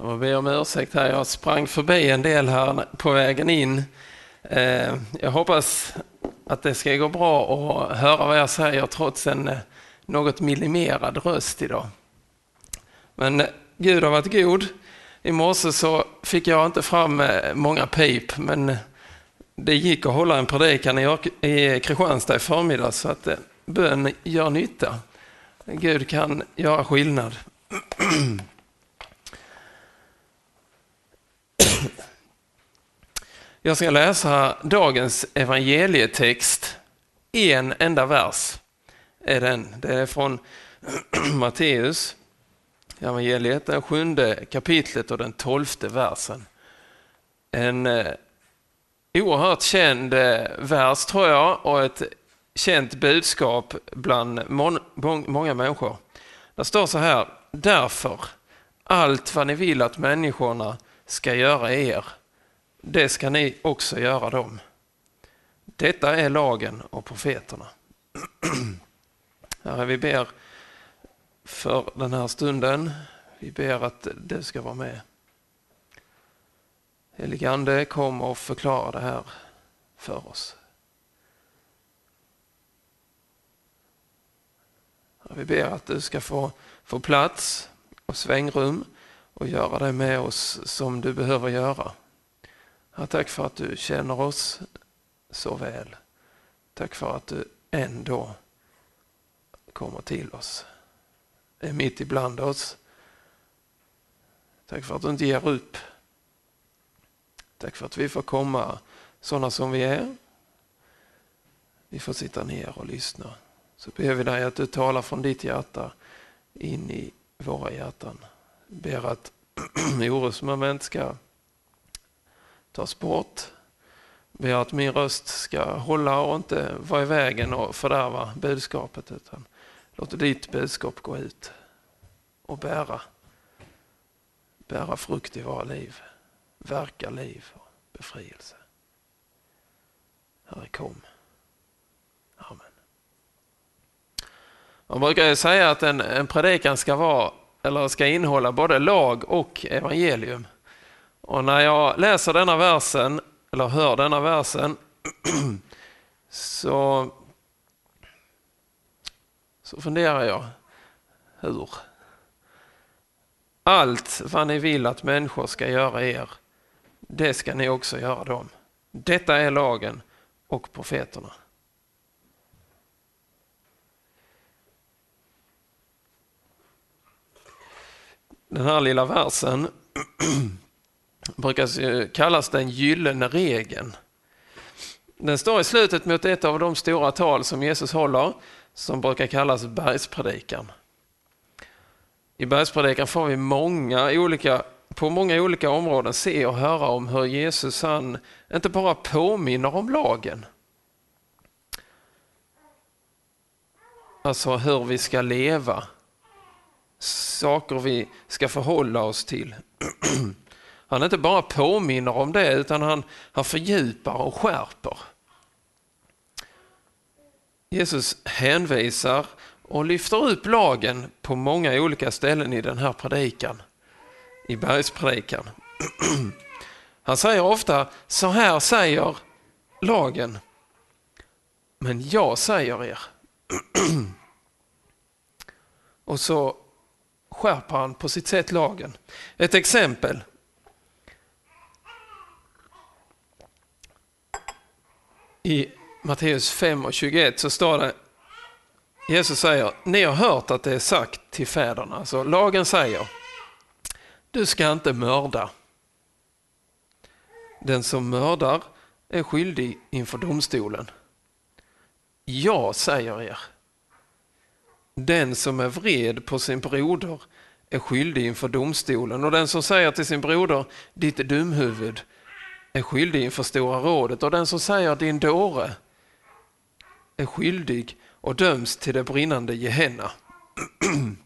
Jag ber om ursäkt här, jag sprang förbi en del här på vägen in. Eh, jag hoppas att det ska gå bra att höra vad jag säger trots en eh, något millimerad röst idag. Men eh, Gud har varit god. I morse så fick jag inte fram många pip, men det gick att hålla en predikan i Kristianstad i förmiddag så att bön gör nytta. Gud kan göra skillnad. Jag ska läsa dagens evangelietext. En enda vers är den. Det är från Matteus evangeliet, det sjunde kapitlet och den tolfte versen. En eh, oerhört känd eh, vers tror jag och ett känt budskap bland många människor. Det står så här, därför allt vad ni vill att människorna ska göra er, det ska ni också göra dem. Detta är lagen och profeterna. Herre, vi ber för den här stunden. Vi ber att du ska vara med. Helige Ande, kom och förklara det här för oss. Vi ber att du ska få, få plats och svängrum och göra det med oss som du behöver göra. Ja, tack för att du känner oss så väl. Tack för att du ändå kommer till oss. Är mitt ibland oss. Tack för att du inte ger upp. Tack för att vi får komma sådana som vi är. Vi får sitta ner och lyssna. Så ber vi dig att du talar från ditt hjärta in i våra hjärtan. Ber att orosmoment ska tas bort. Ber att min röst ska hålla och inte vara i vägen och fördärva budskapet utan låt ditt budskap gå ut och bära, bära frukt i våra liv, verka liv och befrielse. Herre kom. Amen. Man brukar säga att en, en predikan ska vara eller ska innehålla både lag och evangelium. Och när jag läser denna versen, eller hör denna versen, så, så funderar jag, hur? Allt vad ni vill att människor ska göra er, det ska ni också göra dem. Detta är lagen och profeterna. Den här lilla versen brukar eh, kallas den gyllene regeln. Den står i slutet mot ett av de stora tal som Jesus håller som brukar kallas bergspredikan. I bergspredikan får vi många olika, på många olika områden se och höra om hur Jesus han inte bara påminner om lagen. Alltså hur vi ska leva. Saker vi ska förhålla oss till. Han inte bara påminner om det utan han, han fördjupar och skärper. Jesus hänvisar och lyfter upp lagen på många olika ställen i den här predikan, i bergspredikan. Han säger ofta, så här säger lagen, men jag säger er. Och så skärper han på sitt sätt lagen. Ett exempel. I Matteus 5 och 21 så står det, Jesus säger, ni har hört att det är sagt till fäderna, alltså lagen säger, du ska inte mörda. Den som mördar är skyldig inför domstolen. Jag säger er, den som är vred på sin broder är skyldig inför domstolen och den som säger till sin broder, ditt dumhuvud, är skyldig inför Stora rådet och den som säger din dåre är skyldig och döms till det brinnande Gehenna.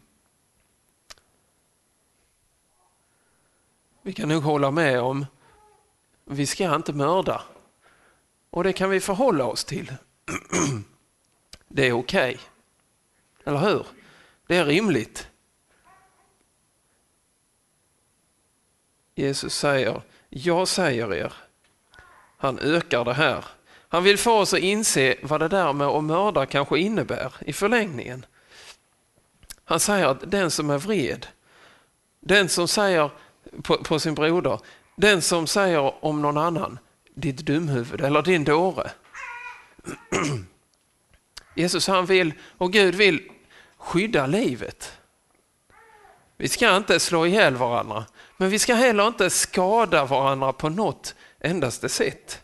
Vi kan nog hålla med om vi ska inte mörda. Och det kan vi förhålla oss till. Det är okej. Okay. Eller hur? Det är rimligt. Jesus säger, jag säger er. Han ökar det här. Han vill få oss att inse vad det där med att mörda kanske innebär i förlängningen. Han säger att den som är vred, den som säger på, på sin broder, den som säger om någon annan, ditt dumhuvud eller din dåre. Jesus han vill och Gud vill skydda livet. Vi ska inte slå ihjäl varandra, men vi ska heller inte skada varandra på något endaste sätt.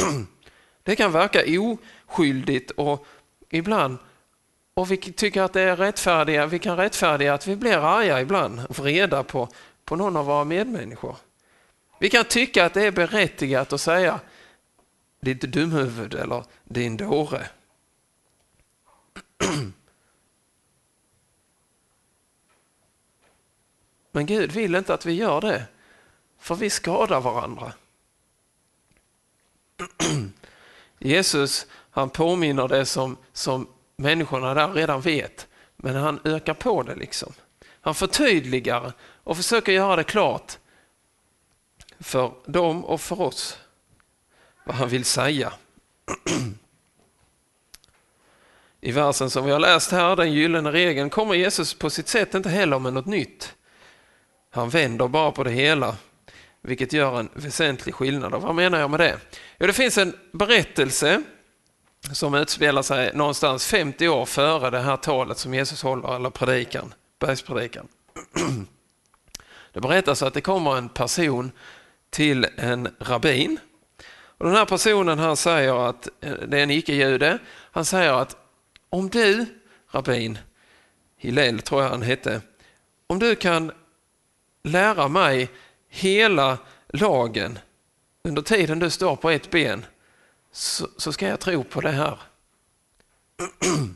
Det kan verka oskyldigt och ibland och vi tycker att det är rättfärdiga, vi kan rättfärdiga att vi blir arga ibland, vreda på, på någon av våra medmänniskor. Vi kan tycka att det är berättigat att säga ditt dumhuvud eller din dåre. Men Gud vill inte att vi gör det, för vi skadar varandra. Jesus han påminner det som, som människorna där redan vet, men han ökar på det. liksom. Han förtydligar och försöker göra det klart för dem och för oss vad han vill säga. I versen som vi har läst här, den gyllene regeln, kommer Jesus på sitt sätt inte heller med något nytt. Han vänder bara på det hela, vilket gör en väsentlig skillnad. Och vad menar jag med det? Jo, det finns en berättelse som utspelar sig någonstans 50 år före det här talet som Jesus håller, eller predikan, bergspredikan. Det berättas att det kommer en person till en rabbin. Och den här personen han säger att, eh, det är en icke-jude, han säger att om du, rabbin, Hillel tror jag han hette, om du kan lära mig hela lagen under tiden du står på ett ben så, så ska jag tro på det här.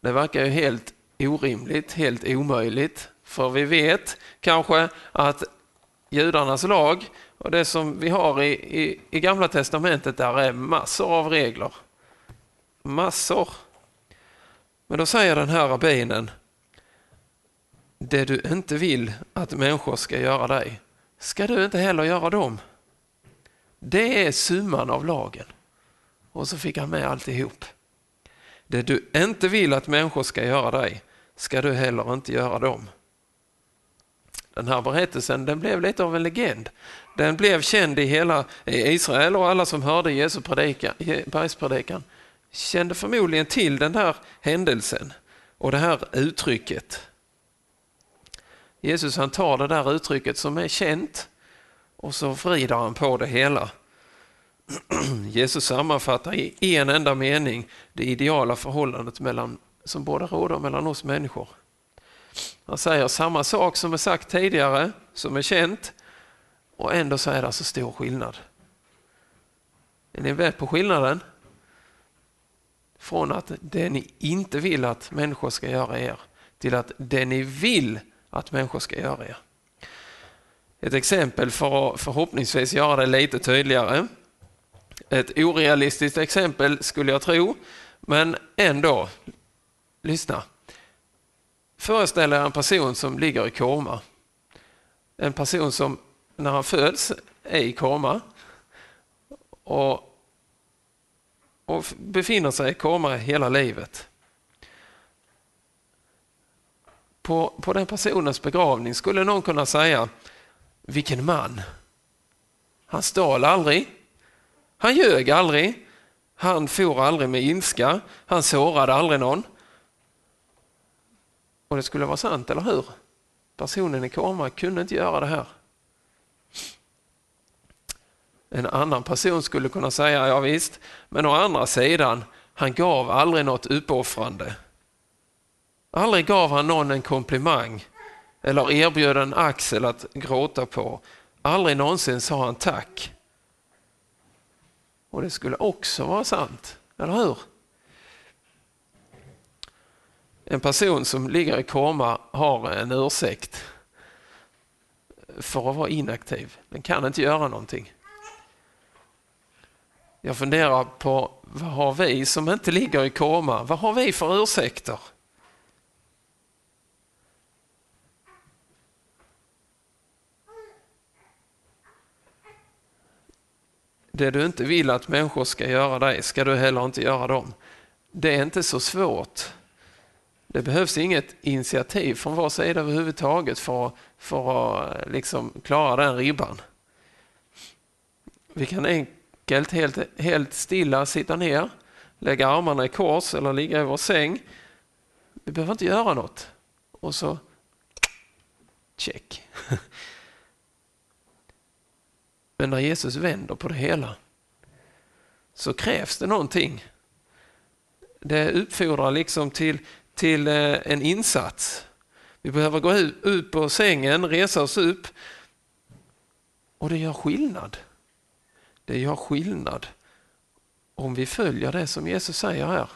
Det verkar ju helt orimligt, helt omöjligt. För vi vet kanske att judarnas lag och det som vi har i, i, i Gamla Testamentet, där är massor av regler. Massor. Men då säger den här rabbinen, det du inte vill att människor ska göra dig, ska du inte heller göra dem. Det är summan av lagen. Och så fick han med alltihop. Det du inte vill att människor ska göra dig, ska du heller inte göra dem. Den här berättelsen den blev lite av en legend. Den blev känd i hela Israel och alla som hörde Jesu predika, bergspredikan kände förmodligen till den här händelsen och det här uttrycket. Jesus han tar det där uttrycket som är känt och så vrider han på det hela. Jesus sammanfattar i en enda mening det ideala förhållandet mellan, som båda råder mellan oss människor. Han säger samma sak som är sagt tidigare, som är känt, och ändå så är det så stor skillnad. Är ni med på skillnaden? Från att det ni inte vill att människor ska göra er, till att det ni vill att människor ska göra det. Ett exempel för att förhoppningsvis göra det lite tydligare. Ett orealistiskt exempel skulle jag tro, men ändå. Lyssna. Föreställ er en person som ligger i koma. En person som när han föds är i koma och, och befinner sig i koma hela livet. På, på den personens begravning skulle någon kunna säga vilken man. Han stal aldrig. Han ljög aldrig. Han for aldrig med ilska. Han sårade aldrig någon. Och det skulle vara sant, eller hur? Personen i koma kunde inte göra det här. En annan person skulle kunna säga, ja visst, men å andra sidan, han gav aldrig något uppoffrande. Aldrig gav han någon en komplimang eller erbjöd en axel att gråta på. Aldrig någonsin sa han tack. Och det skulle också vara sant, eller hur? En person som ligger i koma har en ursäkt för att vara inaktiv. Den kan inte göra någonting. Jag funderar på vad har vi som inte ligger i koma, vad har vi för ursäkter? Det du inte vill att människor ska göra dig ska du heller inte göra dem. Det är inte så svårt. Det behövs inget initiativ från vår sida överhuvudtaget för, för att liksom klara den ribban. Vi kan enkelt, helt, helt stilla sitta ner, lägga armarna i kors eller ligga i vår säng. Vi behöver inte göra något. Och så check. Men när Jesus vänder på det hela så krävs det någonting. Det uppfordrar liksom till, till eh, en insats. Vi behöver gå ut på sängen, resa oss upp och det gör skillnad. Det gör skillnad om vi följer det som Jesus säger här.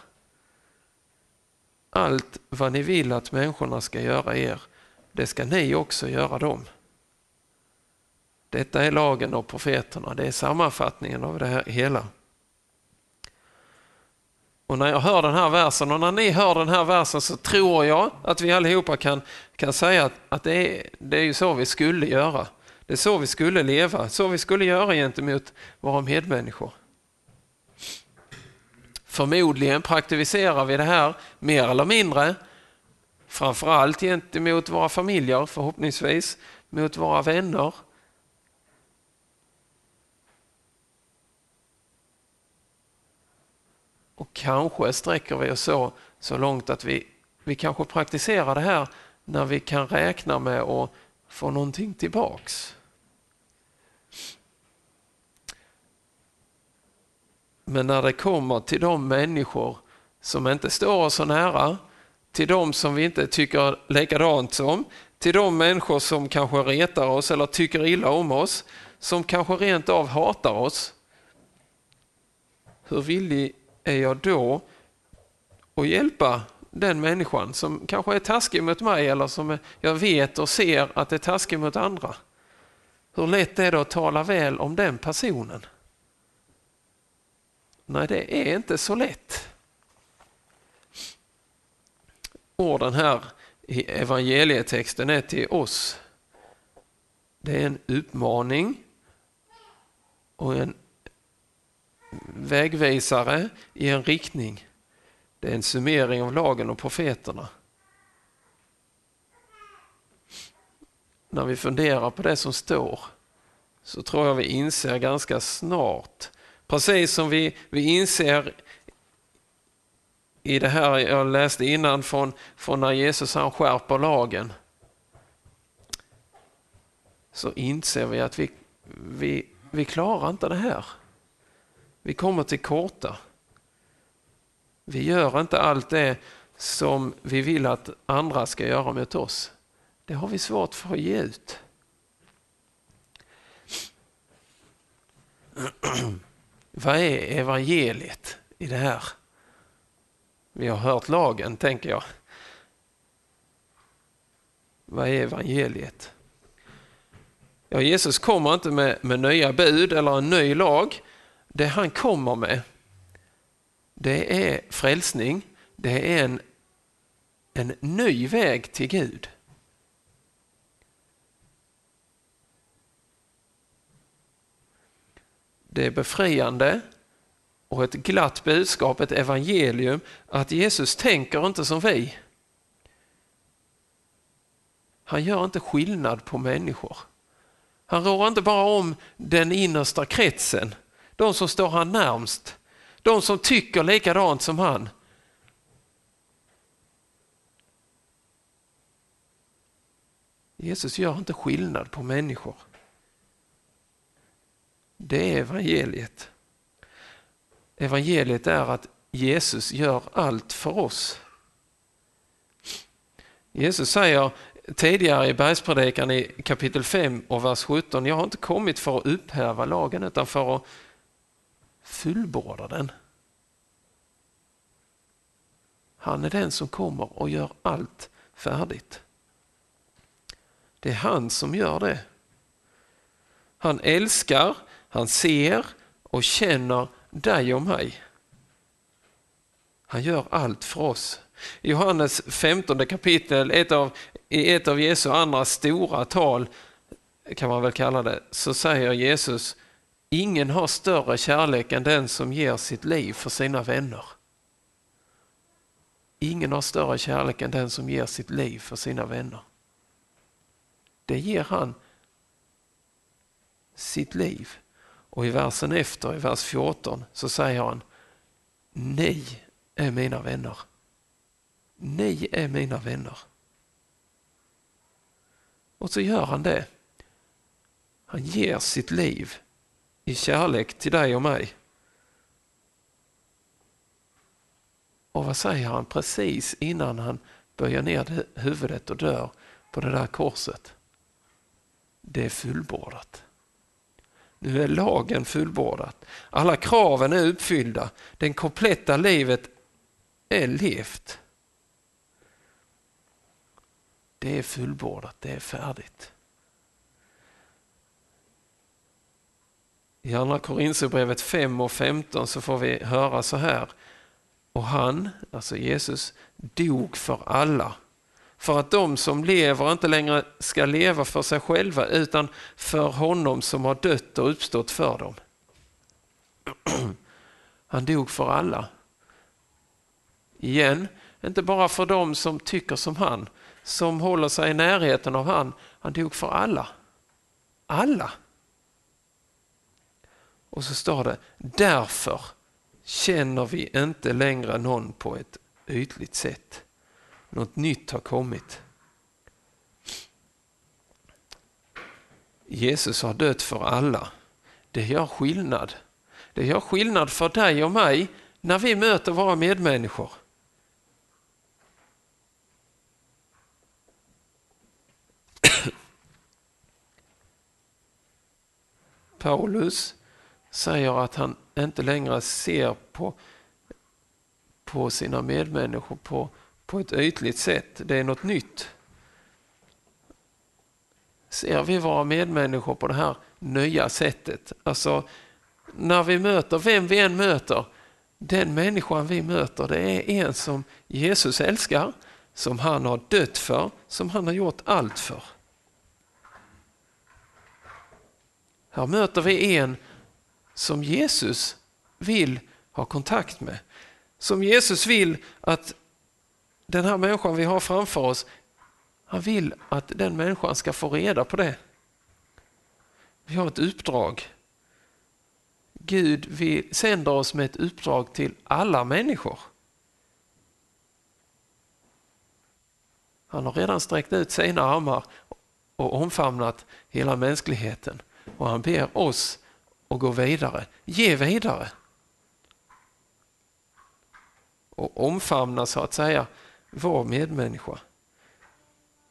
Allt vad ni vill att människorna ska göra er, det ska ni också göra dem. Detta är lagen och profeterna, det är sammanfattningen av det här hela. Och när jag hör den här versen och när ni hör den här versen så tror jag att vi allihopa kan, kan säga att, att det, är, det är ju så vi skulle göra. Det är så vi skulle leva, så vi skulle göra gentemot våra medmänniskor. Förmodligen praktiserar vi det här mer eller mindre, framförallt gentemot våra familjer förhoppningsvis, mot våra vänner, Och kanske sträcker vi oss så, så långt att vi, vi kanske praktiserar det här när vi kan räkna med att få någonting tillbaks. Men när det kommer till de människor som inte står oss så nära, till de som vi inte tycker likadant som, till de människor som kanske retar oss eller tycker illa om oss, som kanske rent av hatar oss. Hur villig är jag då att hjälpa den människan som kanske är taskig mot mig eller som jag vet och ser att är taskig mot andra? Hur lätt är det att tala väl om den personen? Nej, det är inte så lätt. Orden här i evangelietexten är till oss. Det är en uppmaning och en vägvisare i en riktning. Det är en summering av lagen och profeterna. När vi funderar på det som står så tror jag vi inser ganska snart, precis som vi, vi inser i det här jag läste innan från, från när Jesus han skärper lagen, så inser vi att vi, vi, vi klarar inte det här. Vi kommer till korta. Vi gör inte allt det som vi vill att andra ska göra mot oss. Det har vi svårt för att ge ut. Vad är evangeliet i det här? Vi har hört lagen, tänker jag. Vad är evangeliet? Ja, Jesus kommer inte med, med nya bud eller en ny lag det han kommer med, det är frälsning. Det är en, en ny väg till Gud. Det är befriande och ett glatt budskap, ett evangelium, att Jesus tänker inte som vi. Han gör inte skillnad på människor. Han rår inte bara om den innersta kretsen de som står han närmst, de som tycker likadant som han. Jesus gör inte skillnad på människor. Det är evangeliet. Evangeliet är att Jesus gör allt för oss. Jesus säger tidigare i bergspredikan i kapitel 5 och vers 17, jag har inte kommit för att upphäva lagen utan för att fullborda den. Han är den som kommer och gör allt färdigt. Det är han som gör det. Han älskar, han ser och känner dig och mig. Han gör allt för oss. I Johannes 15 kapitel, ett av, i ett av Jesu andra stora tal kan man väl kalla det, så säger Jesus Ingen har större kärlek än den som ger sitt liv för sina vänner. Ingen har större kärlek än den som ger sitt liv för sina vänner. Det ger han sitt liv. Och i versen efter, i vers 14, så säger han Ni är mina vänner. Ni är mina vänner. Och så gör han det. Han ger sitt liv i kärlek till dig och mig. Och vad säger han precis innan han böjer ner huvudet och dör på det där korset? Det är fullbordat. Nu är lagen fullbordad. Alla kraven är uppfyllda. Det kompletta livet är levt. Det är fullbordat, det är färdigt. I andra Korinthierbrevet 5 och 15 så får vi höra så här. Och han, alltså Jesus, dog för alla. För att de som lever inte längre ska leva för sig själva utan för honom som har dött och uppstått för dem. Han dog för alla. Igen, inte bara för dem som tycker som han, som håller sig i närheten av han. Han dog för alla. Alla. Och så står det, därför känner vi inte längre någon på ett ytligt sätt. Något nytt har kommit. Jesus har dött för alla. Det gör skillnad. Det gör skillnad för dig och mig när vi möter våra medmänniskor. Paulus säger att han inte längre ser på, på sina medmänniskor på, på ett ytligt sätt. Det är något nytt. Ser vi våra medmänniskor på det här nya sättet? Alltså, när vi möter, vem vi än möter, den människan vi möter, det är en som Jesus älskar, som han har dött för, som han har gjort allt för. Här möter vi en som Jesus vill ha kontakt med. Som Jesus vill att den här människan vi har framför oss, han vill att den människan ska få reda på det. Vi har ett uppdrag. Gud vi sänder oss med ett uppdrag till alla människor. Han har redan sträckt ut sina armar och omfamnat hela mänskligheten och han ber oss och gå vidare, ge vidare. Och omfamna så att säga vår medmänniska.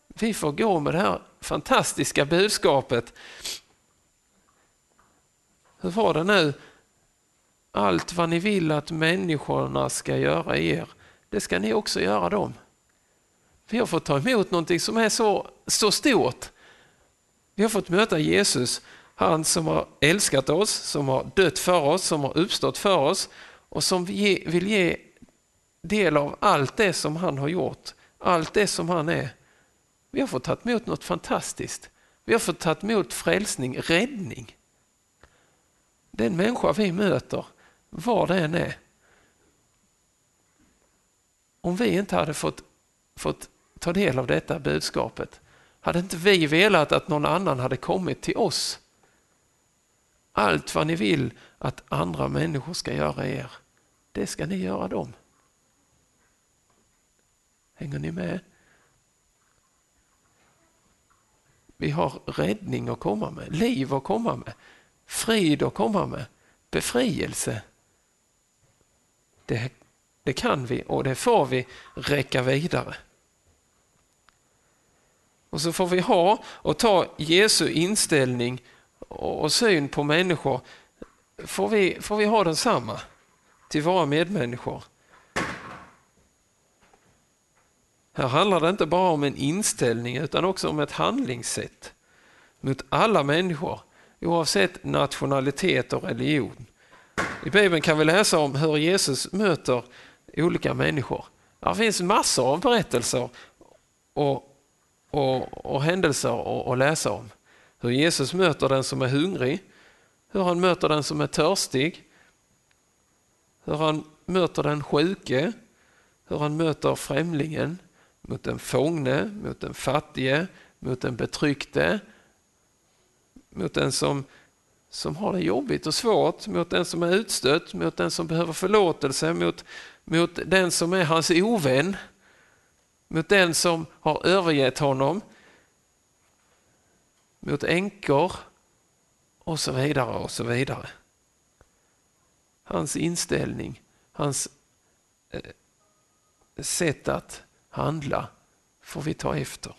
Vi får gå med det här fantastiska budskapet. Hur var det nu? Allt vad ni vill att människorna ska göra er, det ska ni också göra dem. Vi har fått ta emot någonting som är så, så stort. Vi har fått möta Jesus han som har älskat oss, som har dött för oss, som har uppstått för oss och som vill ge del av allt det som han har gjort, allt det som han är. Vi har fått ta emot något fantastiskt. Vi har fått ta emot frälsning, räddning. Den människa vi möter, var det än är. Om vi inte hade fått, fått ta del av detta budskapet, hade inte vi velat att någon annan hade kommit till oss allt vad ni vill att andra människor ska göra er, det ska ni göra dem. Hänger ni med? Vi har räddning att komma med, liv att komma med, frid att komma med, befrielse. Det, det kan vi och det får vi räcka vidare. Och så får vi ha och ta Jesu inställning och syn på människor får vi, får vi ha densamma till våra medmänniskor. Här handlar det inte bara om en inställning utan också om ett handlingssätt mot alla människor oavsett nationalitet och religion. I Bibeln kan vi läsa om hur Jesus möter olika människor. Det finns massor av berättelser och, och, och händelser att läsa om. Hur Jesus möter den som är hungrig, hur han möter den som är törstig, hur han möter den sjuke, hur han möter främlingen, mot den fångne, mot den fattige, mot den betryckte, mot den som, som har det jobbigt och svårt, mot den som är utstött, mot den som behöver förlåtelse, mot, mot den som är hans ovän, mot den som har övergett honom, mot änkor och så vidare och så vidare. Hans inställning, hans eh, sätt att handla får vi ta efter.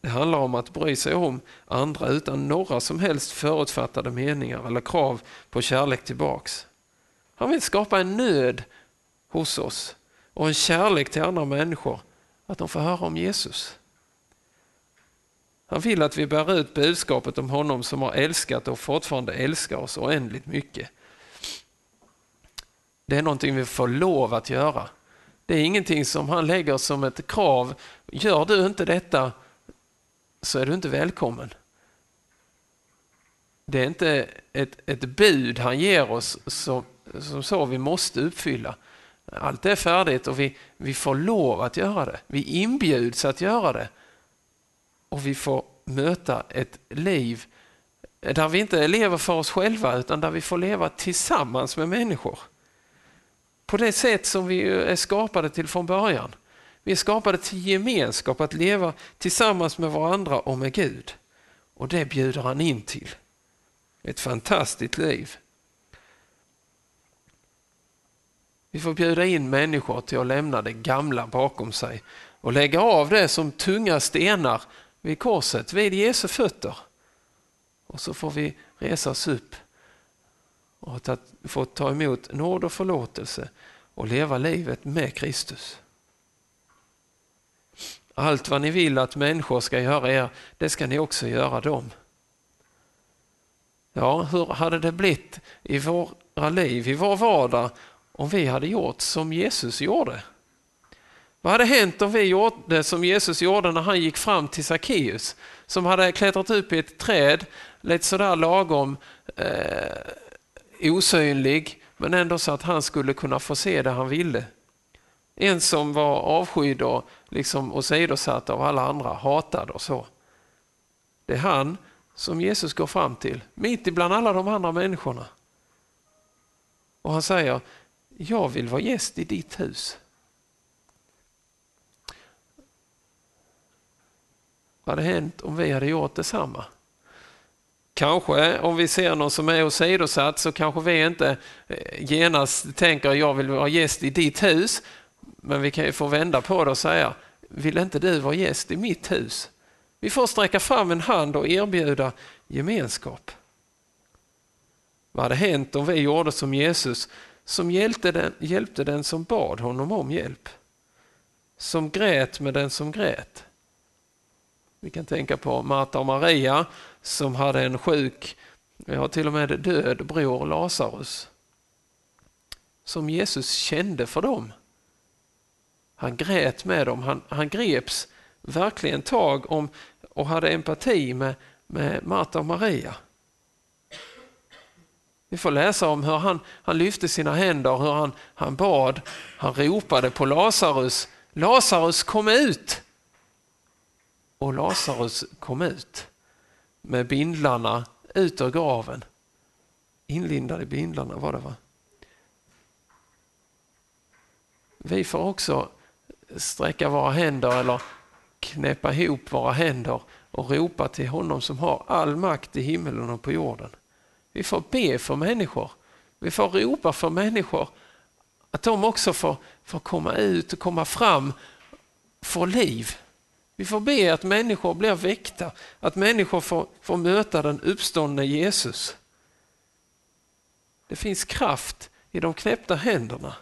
Det handlar om att bry sig om andra utan några som helst förutfattade meningar eller krav på kärlek tillbaks. Han vill skapa en nöd hos oss och en kärlek till andra människor, att de får höra om Jesus. Han vill att vi bär ut budskapet om honom som har älskat och fortfarande älskar oss oändligt mycket. Det är någonting vi får lov att göra. Det är ingenting som han lägger som ett krav. Gör du inte detta så är du inte välkommen. Det är inte ett, ett bud han ger oss som, som så vi måste uppfylla. Allt är färdigt och vi, vi får lov att göra det. Vi inbjuds att göra det. Och vi får möta ett liv där vi inte lever för oss själva utan där vi får leva tillsammans med människor. På det sätt som vi är skapade till från början. Vi är skapade till gemenskap, att leva tillsammans med varandra och med Gud. Och det bjuder han in till. Ett fantastiskt liv. Vi får bjuda in människor till att lämna det gamla bakom sig och lägga av det som tunga stenar vid korset, vid Jesu fötter. Och så får vi resa oss upp och få ta emot nåd och förlåtelse och leva livet med Kristus. Allt vad ni vill att människor ska göra er, det ska ni också göra dem. Ja, hur hade det blivit i våra liv, i vår vardag, om vi hade gjort som Jesus gjorde? Vad hade hänt om vi gjorde som Jesus gjorde när han gick fram till Sackeus, som hade klättrat upp i ett träd, lite sådär lagom eh, osynlig, men ändå så att han skulle kunna få se det han ville. En som var avskydd och liksom åsidosatt av alla andra, hatad och så. Det är han som Jesus går fram till, mitt ibland alla de andra människorna. Och han säger, jag vill vara gäst i ditt hus. Hade hänt om vi hade gjort detsamma? Kanske om vi ser någon som är åsidosatt så kanske vi inte eh, genast tänker jag vill vara gäst i ditt hus. Men vi kan ju få vända på det och säga vill inte du vara gäst i mitt hus? Vi får sträcka fram en hand och erbjuda gemenskap. Vad hade hänt om vi gjorde som Jesus som hjälpte den, hjälpte den som bad honom om hjälp? Som grät med den som grät? Vi kan tänka på Marta och Maria som hade en sjuk, ja till och med död bror Lazarus. Som Jesus kände för dem. Han grät med dem, han, han greps verkligen tag om och hade empati med, med Marta och Maria. Vi får läsa om hur han, han lyfte sina händer, hur han, han bad, han ropade på Lazarus. Lazarus kom ut! Och Lazarus kom ut med bindlarna ut ur graven. Inlindad i bindlarna var det va? Vi får också sträcka våra händer eller knäppa ihop våra händer och ropa till honom som har all makt i himmelen och på jorden. Vi får be för människor. Vi får ropa för människor att de också får, får komma ut och komma fram, få liv. Vi får be att människor blir väckta, att människor får, får möta den uppståndne Jesus. Det finns kraft i de knäppta händerna.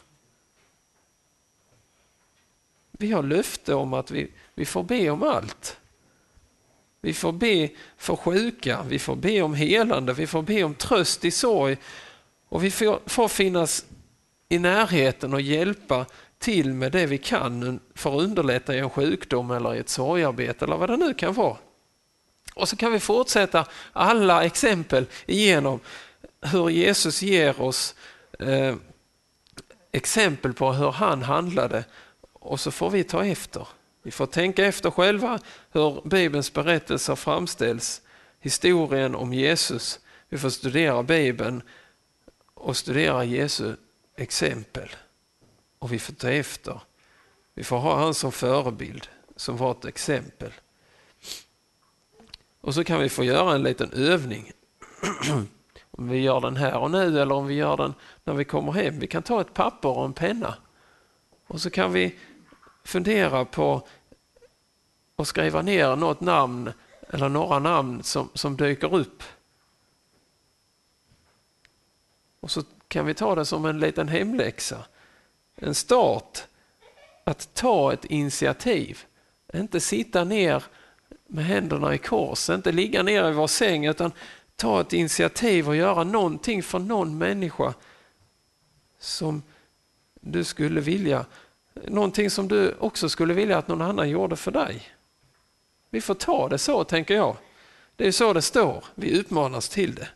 Vi har löfte om att vi, vi får be om allt. Vi får be för sjuka, vi får be om helande, vi får be om tröst i sorg och vi får, får finnas i närheten och hjälpa till med det vi kan för att underlätta i en sjukdom eller i ett sorgarbete eller vad det nu kan vara. Och så kan vi fortsätta alla exempel igenom hur Jesus ger oss eh, exempel på hur han handlade och så får vi ta efter. Vi får tänka efter själva hur Bibelns berättelser framställs, historien om Jesus. Vi får studera Bibeln och studera Jesu exempel. Och vi får ta efter. Vi får ha han som förebild, som vårt exempel. Och så kan vi få göra en liten övning. om vi gör den här och nu eller om vi gör den när vi kommer hem. Vi kan ta ett papper och en penna. Och så kan vi fundera på att skriva ner något namn eller några namn som, som dyker upp. Och så kan vi ta det som en liten hemläxa. En start att ta ett initiativ. Inte sitta ner med händerna i kors, inte ligga ner i vår säng utan ta ett initiativ och göra någonting för någon människa som du skulle vilja, någonting som du också skulle vilja att någon annan gjorde för dig. Vi får ta det så, tänker jag. Det är så det står, vi utmanas till det.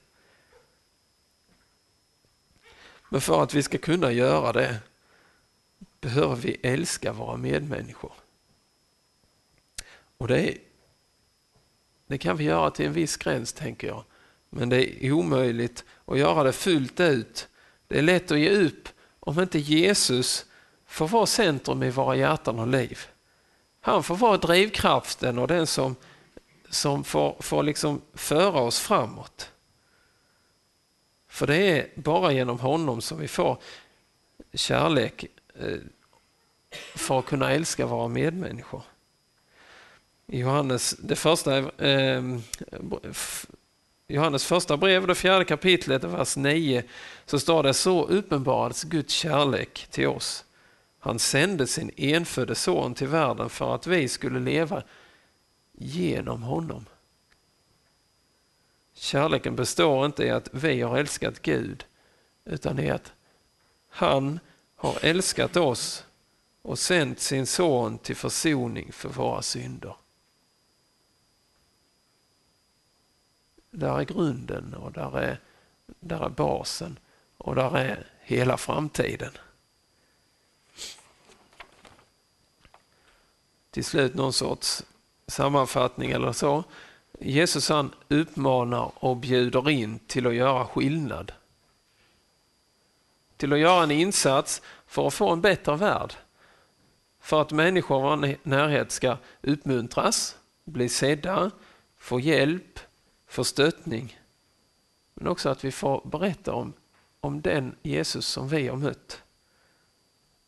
Men för att vi ska kunna göra det behöver vi älska våra medmänniskor. Och det, är, det kan vi göra till en viss gräns, tänker jag. Men det är omöjligt att göra det fullt ut. Det är lätt att ge upp om inte Jesus får vara centrum i våra hjärtan och liv. Han får vara drivkraften och den som, som får, får liksom föra oss framåt. För det är bara genom honom som vi får kärlek Eh, för att kunna älska våra medmänniskor. I Johannes, det första, eh, Johannes första brev, det fjärde kapitlet, vers 9, så står det så uppenbarades Guds kärlek till oss. Han sände sin enfödde son till världen för att vi skulle leva genom honom. Kärleken består inte i att vi har älskat Gud, utan i att han har älskat oss och sänt sin son till försoning för våra synder. Där är grunden och där är, där är basen och där är hela framtiden. Till slut någon sorts sammanfattning eller så. Jesus han uppmanar och bjuder in till att göra skillnad. Till att göra en insats för att få en bättre värld. För att människor i vår närhet ska uppmuntras, bli sedda, få hjälp, få stöttning. Men också att vi får berätta om, om den Jesus som vi har mött.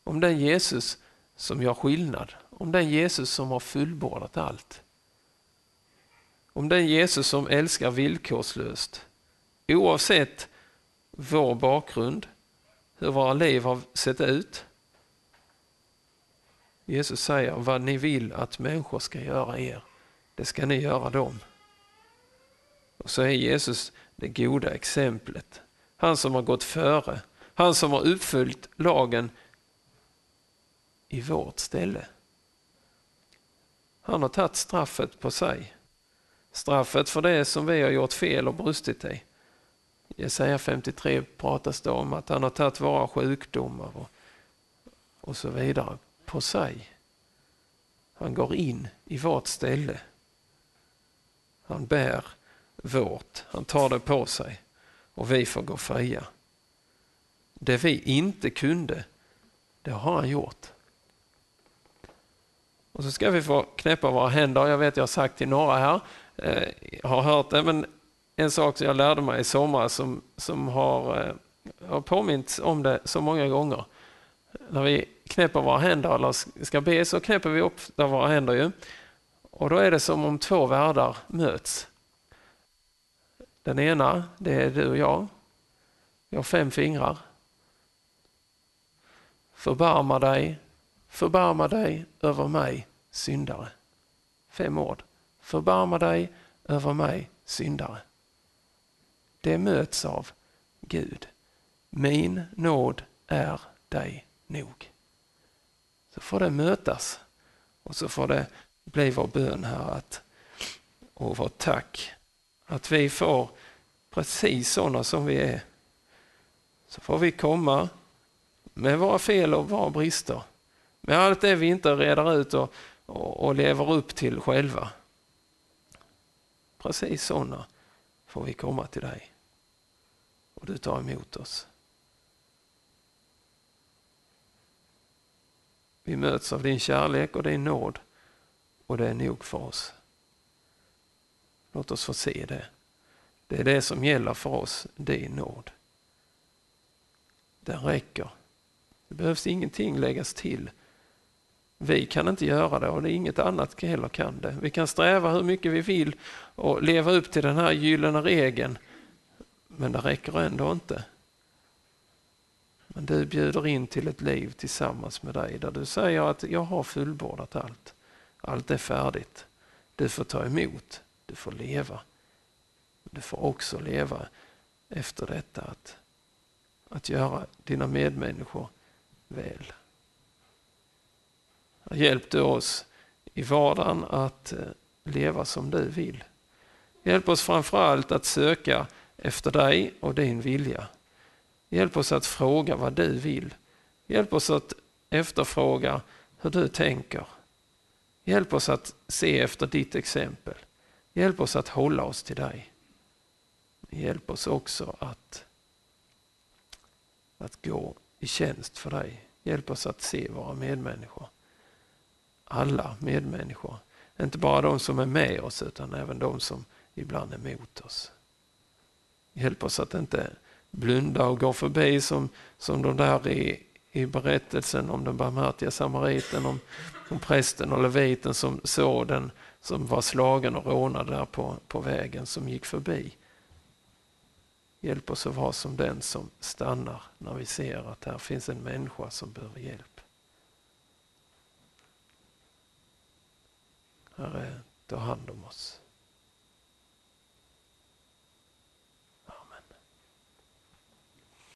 Om den Jesus som gör skillnad. Om den Jesus som har fullbordat allt. Om den Jesus som älskar villkorslöst. Oavsett vår bakgrund, hur våra liv har sett ut. Jesus säger, vad ni vill att människor ska göra er, det ska ni göra dem. Och så är Jesus det goda exemplet. Han som har gått före, han som har uppfyllt lagen i vårt ställe. Han har tagit straffet på sig. Straffet för det som vi har gjort fel och brustit i. I Jesaja 53 pratas det om att han har tagit våra sjukdomar och, och så vidare på sig. Han går in i vårt ställe. Han bär vårt, han tar det på sig och vi får gå fria. Det vi inte kunde, det har han gjort. Och så ska vi få knäppa våra händer. Jag vet jag har sagt till några här, eh, har hört det, men en sak som jag lärde mig i somras som, som har, eh, har påmint om det så många gånger. När vi knäpper våra händer eller ska be så knäpper vi upp våra händer ju. Och då är det som om två världar möts. Den ena, det är du och jag. Vi har fem fingrar. Förbarma dig, förbarma dig över mig, syndare. Fem ord. Förbarma dig över mig, syndare. Det möts av Gud. Min nåd är dig nog. Så får det mötas och så får det bli vår bön här att och vårt tack. Att vi får precis sådana som vi är. Så får vi komma med våra fel och våra brister. Med allt det vi inte reder ut och, och, och lever upp till själva. Precis sådana får vi komma till dig. Och du tar emot oss. Vi möts av din kärlek och din nåd och det är nog för oss. Låt oss få se det. Det är det som gäller för oss, din nåd. Den räcker. Det behövs ingenting läggas till. Vi kan inte göra det och det är inget annat heller kan det. Vi kan sträva hur mycket vi vill och leva upp till den här gyllene regeln. Men det räcker ändå inte. Men du bjuder in till ett liv tillsammans med dig där du säger att jag har fullbordat allt. Allt är färdigt. Du får ta emot, du får leva. Du får också leva efter detta att, att göra dina medmänniskor väl. Hjälp du oss i vardagen att eh, leva som du vill. Hjälp oss framförallt att söka efter dig och din vilja. Hjälp oss att fråga vad du vill. Hjälp oss att efterfråga hur du tänker. Hjälp oss att se efter ditt exempel. Hjälp oss att hålla oss till dig. Hjälp oss också att, att gå i tjänst för dig. Hjälp oss att se våra medmänniskor. Alla medmänniskor. Inte bara de som är med oss utan även de som ibland är mot oss. Hjälp oss att inte blunda och gå förbi som, som de där i, i berättelsen om den barmhärtiga samariten, om, om prästen och leviten som såg den som var slagen och rånad där på, på vägen som gick förbi. Hjälp oss att vara som den som stannar när vi ser att här finns en människa som behöver hjälp. Herre, ta hand om oss.